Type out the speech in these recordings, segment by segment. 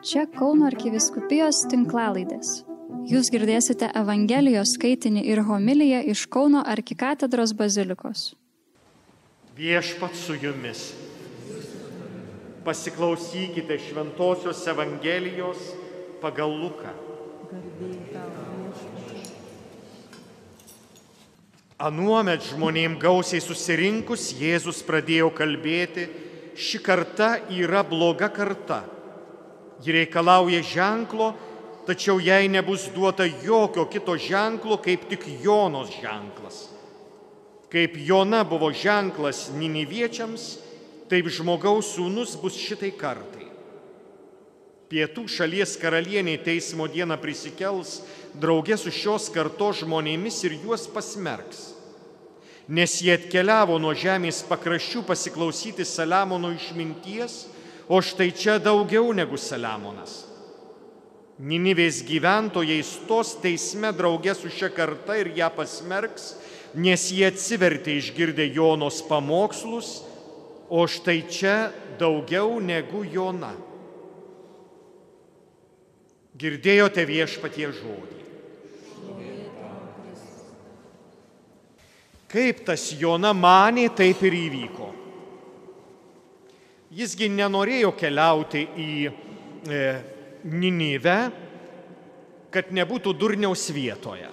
Čia Kauno arkiviskupijos tinklalaidės. Jūs girdėsite Evangelijos skaitinį ir homiliją iš Kauno arkikatedros bazilikos. Viešpat su jumis. Pasiklausykite Šventojios Evangelijos pagal Luką. Anuomet žmonėm gausiai susirinkus Jėzus pradėjo kalbėti, ši karta yra bloga karta. Ji reikalauja ženklo, tačiau jai nebus duota jokio kito ženklo, kaip tik Jonos ženklas. Kaip Jona buvo ženklas Niniviečiams, taip žmogaus sūnus bus šitai kartai. Pietų šalies karalieniai teismo dieną prisikels draugė su šios kartos žmonėmis ir juos pasmerks. Nes jie atkeliavo nuo žemės pakraščių pasiklausyti Saliamono išminties, o štai čia daugiau negu Saliamonas. Ninivės gyventojai stos teisme draugė su šia karta ir ją pasmerks, nes jie atsivertė išgirdę Jonos pamokslus, o štai čia daugiau negu Jona. Girdėjote viešpatie žodį. Kaip tas Jona manė, taip ir įvyko. Jisgi nenorėjo keliauti į e, Ninive, kad nebūtų durniaus vietoje.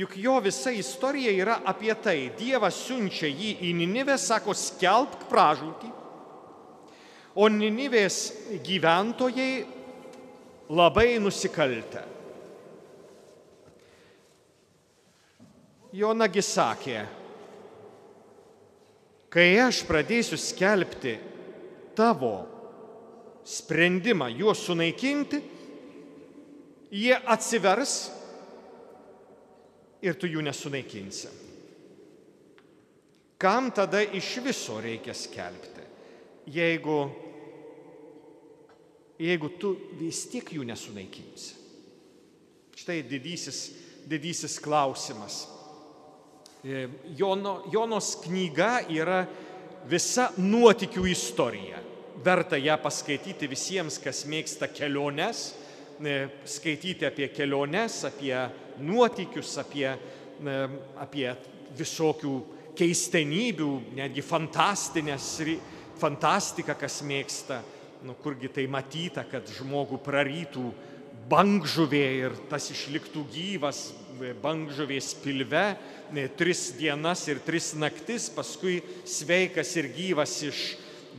Juk jo visa istorija yra apie tai. Dievas siunčia jį į Ninivę, sako, skelbk pražūtį. O Ninivės gyventojai labai nusikaltę. Jonagi sakė, kai aš pradėsiu skelbti tavo sprendimą juos sunaikinti, jie atsivers ir tu jų nesunaikinsi. Kam tada iš viso reikia skelbti, jeigu jeigu tu vis tiek jų nesunaikinsi? Štai didysis, didysis klausimas. E, Jono, Jonos knyga yra visa nuotikių istorija. Verta ją paskaityti visiems, kas mėgsta keliones, e, skaityti apie keliones, apie nuotikius, apie, e, apie visokių keistenybių, netgi fantastinės, fantastiką, kas mėgsta nu kurgi tai matyta, kad žmogų prarytų bangžuvė ir tas išliktų gyvas bangžuvės pilve tris dienas ir tris naktis, paskui sveikas ir gyvas iš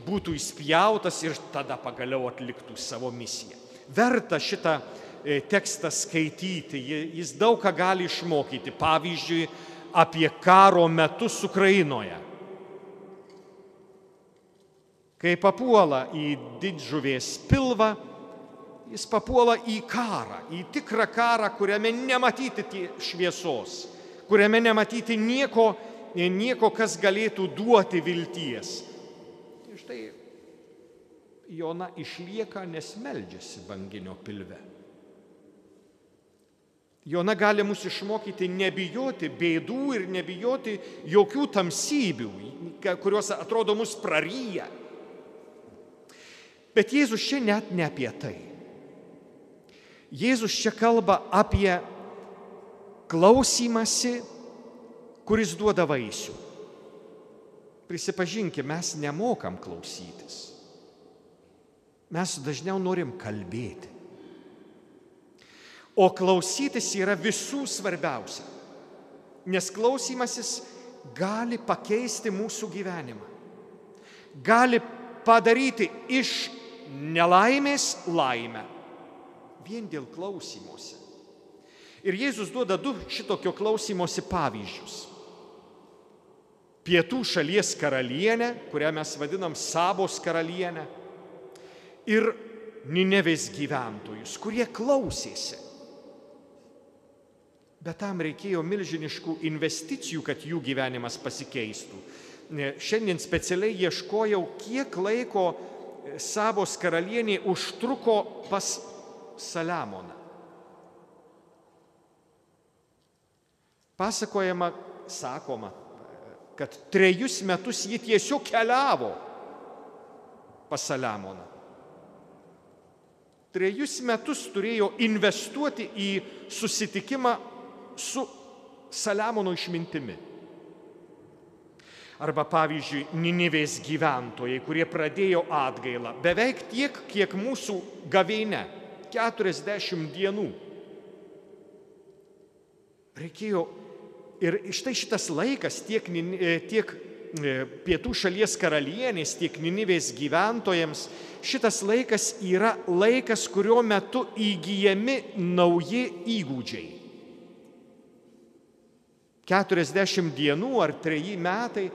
būtų įspjautas ir tada pagaliau atliktų savo misiją. Verta šitą e, tekstą skaityti, jis daug ką gali išmokyti. Pavyzdžiui, apie karo metus Ukrainoje Kai papuola į didžuvės pilvą, jis papuola į karą, į tikrą karą, kuriame nematyti šviesos, kuriame nematyti nieko, nieko kas galėtų duoti vilties. Ir štai Jona išlieka, nes meldžiasi banginio pilve. Jona gali mus išmokyti nebijoti bėdų ir nebijoti jokių tamsybių, kurios atrodo mus praryja. Bet Jėzus čia net ne apie tai. Jėzus čia kalba apie klausimąsi, kuris duoda vaisių. Prisipažinkime, mes nemokam klausytis. Mes dažniau norim kalbėti. O klausytis yra visų svarbiausia. Nes klausymasis gali pakeisti mūsų gyvenimą. Gali padaryti iš nelaimės laimę. Vien dėl klausymosi. Ir Jėzus duoda du šitokio klausymosi pavyzdžius. Pietų šalies karalienę, kurią mes vadinam Sabos karalienę, ir Ninevės gyventojus, kurie klausėsi. Bet tam reikėjo milžiniškų investicijų, kad jų gyvenimas pasikeistų. Šiandien specialiai ieškojau, kiek laiko Sabos karalienė užtruko pas Saliamoną. Pasakojama, sakoma, kad trejus metus ji tiesiog keliavo pas Saliamoną. trejus metus turėjo investuoti į susitikimą su Saliamono išmintimi. Arba pavyzdžiui, Ninivės gyventojai, kurie pradėjo atgailą beveik tiek, kiek mūsų gaveinė - 40 dienų. Reikėjo ir štai šitas laikas tiek, tiek E, pietų šalies karalienės, tiek Ninivės gyventojams, šitas laikas yra laikas, kurio metu įgyjami nauji įgūdžiai. 40 dienų ar 3 metai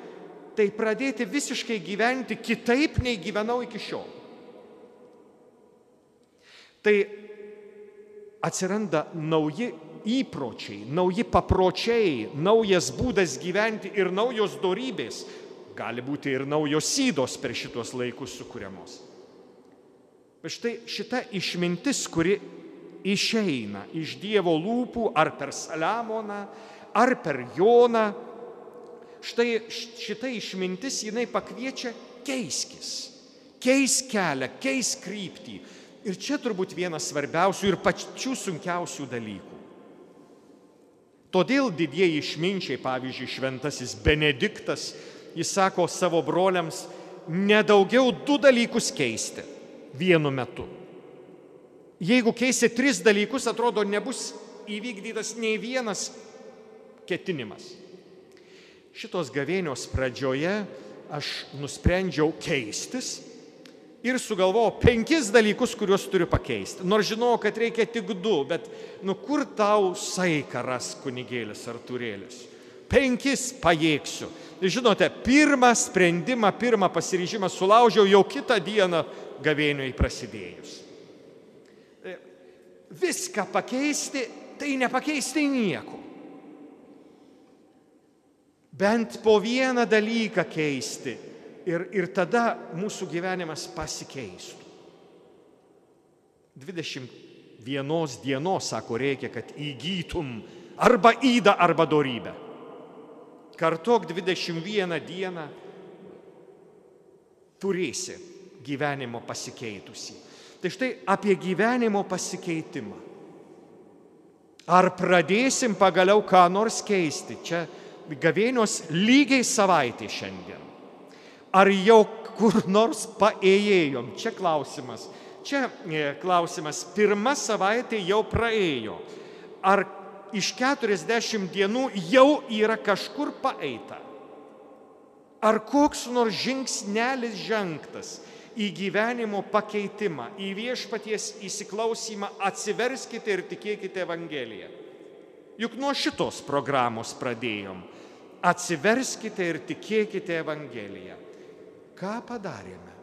tai pradėti visiškai gyventi kitaip, nei gyvenau iki šiol. Tai atsiranda nauji įpročiai, nauji papročiai, naujas būdas gyventi ir naujos darybės, gali būti ir naujos sydos per šitos laikus sukūriamos. Bet štai šita išmintis, kuri išeina iš Dievo lūpų ar per Saliamoną, ar per Joną, štai šita išmintis jinai pakviečia keiskis, keis kelią, keis kryptį. Ir čia turbūt vienas svarbiausių ir pačių sunkiausių dalykų. Todėl didieji išminčiai, pavyzdžiui, šventasis Benediktas, jis sako savo broliams, nedaugiau du dalykus keisti vienu metu. Jeigu keisi tris dalykus, atrodo, nebus įvykdytas nei vienas ketinimas. Šitos gavėnios pradžioje aš nusprendžiau keistis ir sugalvojau penkis dalykus, kuriuos turiu pakeisti. Nors žinau, kad reikia tik du, bet nu kur tau saiką ras kunigėlis ar turėlis? Penkis pajėgsiu. Žinote, pirmą sprendimą, pirmą pasiryžimą sulaužiau jau kitą dieną gavėniui prasidėjus. E, viską pakeisti, tai nepakeisti nieko. Bent po vieną dalyką keisti ir, ir tada mūsų gyvenimas pasikeistų. 21 dienos, sako, reikia, kad įgytum arba įdą, arba darybę. Kartok 21 dieną turėsi gyvenimo pasikeitusi. Tai štai apie gyvenimo pasikeitimą. Ar pradėsim pagaliau ką nors keisti? Čia gavėnios lygiai savaitė šiandien. Ar jau kur nors paėjėjom? Čia klausimas. Čia e, klausimas. Pirma savaitė jau praėjo. Ar iš 40 dienų jau yra kažkur paeita? Ar koks nors žingsnelis žengtas į gyvenimo pakeitimą, į viešpaties įsiklausimą, atsiverskite ir tikėkite Evangeliją. Juk nuo šitos programos pradėjom. Atsiverskite ir tikėkite Evangeliją. Ką padarėme?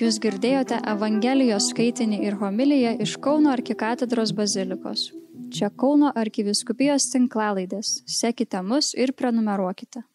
Jūs girdėjote Evangelijos skaitinį ir homiliją iš Kauno arkikatedros bazilikos. Čia Kauno arkiviskupijos tinklalaidės. Sekite mus ir prenumeruokite.